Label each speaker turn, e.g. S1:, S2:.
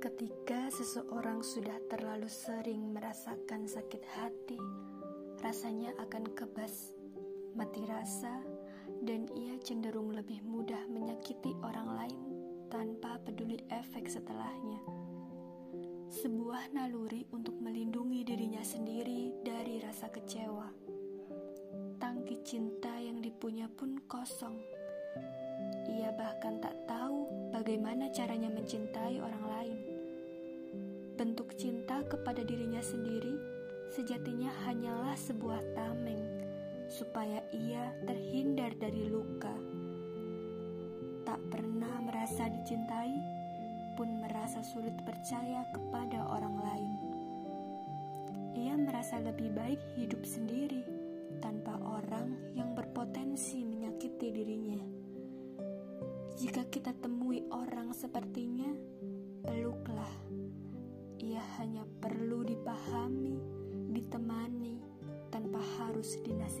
S1: Ketika seseorang sudah terlalu sering merasakan sakit hati, rasanya akan kebas, mati rasa, dan ia cenderung lebih mudah menyakiti orang lain tanpa peduli efek setelahnya. Sebuah naluri untuk melindungi dirinya sendiri dari rasa kecewa. Tangki cinta yang dipunya pun kosong. Ia bahkan tak bagaimana caranya mencintai orang lain. Bentuk cinta kepada dirinya sendiri sejatinya hanyalah sebuah tameng supaya ia terhindar dari luka. Tak pernah merasa dicintai, pun merasa sulit percaya kepada orang lain. Ia merasa lebih baik hidup sendiri tanpa orang yang berpotensi menyakiti dirinya. Jika kita temui orang sepertinya, peluklah ia hanya perlu dipahami, ditemani, tanpa harus dinasehati.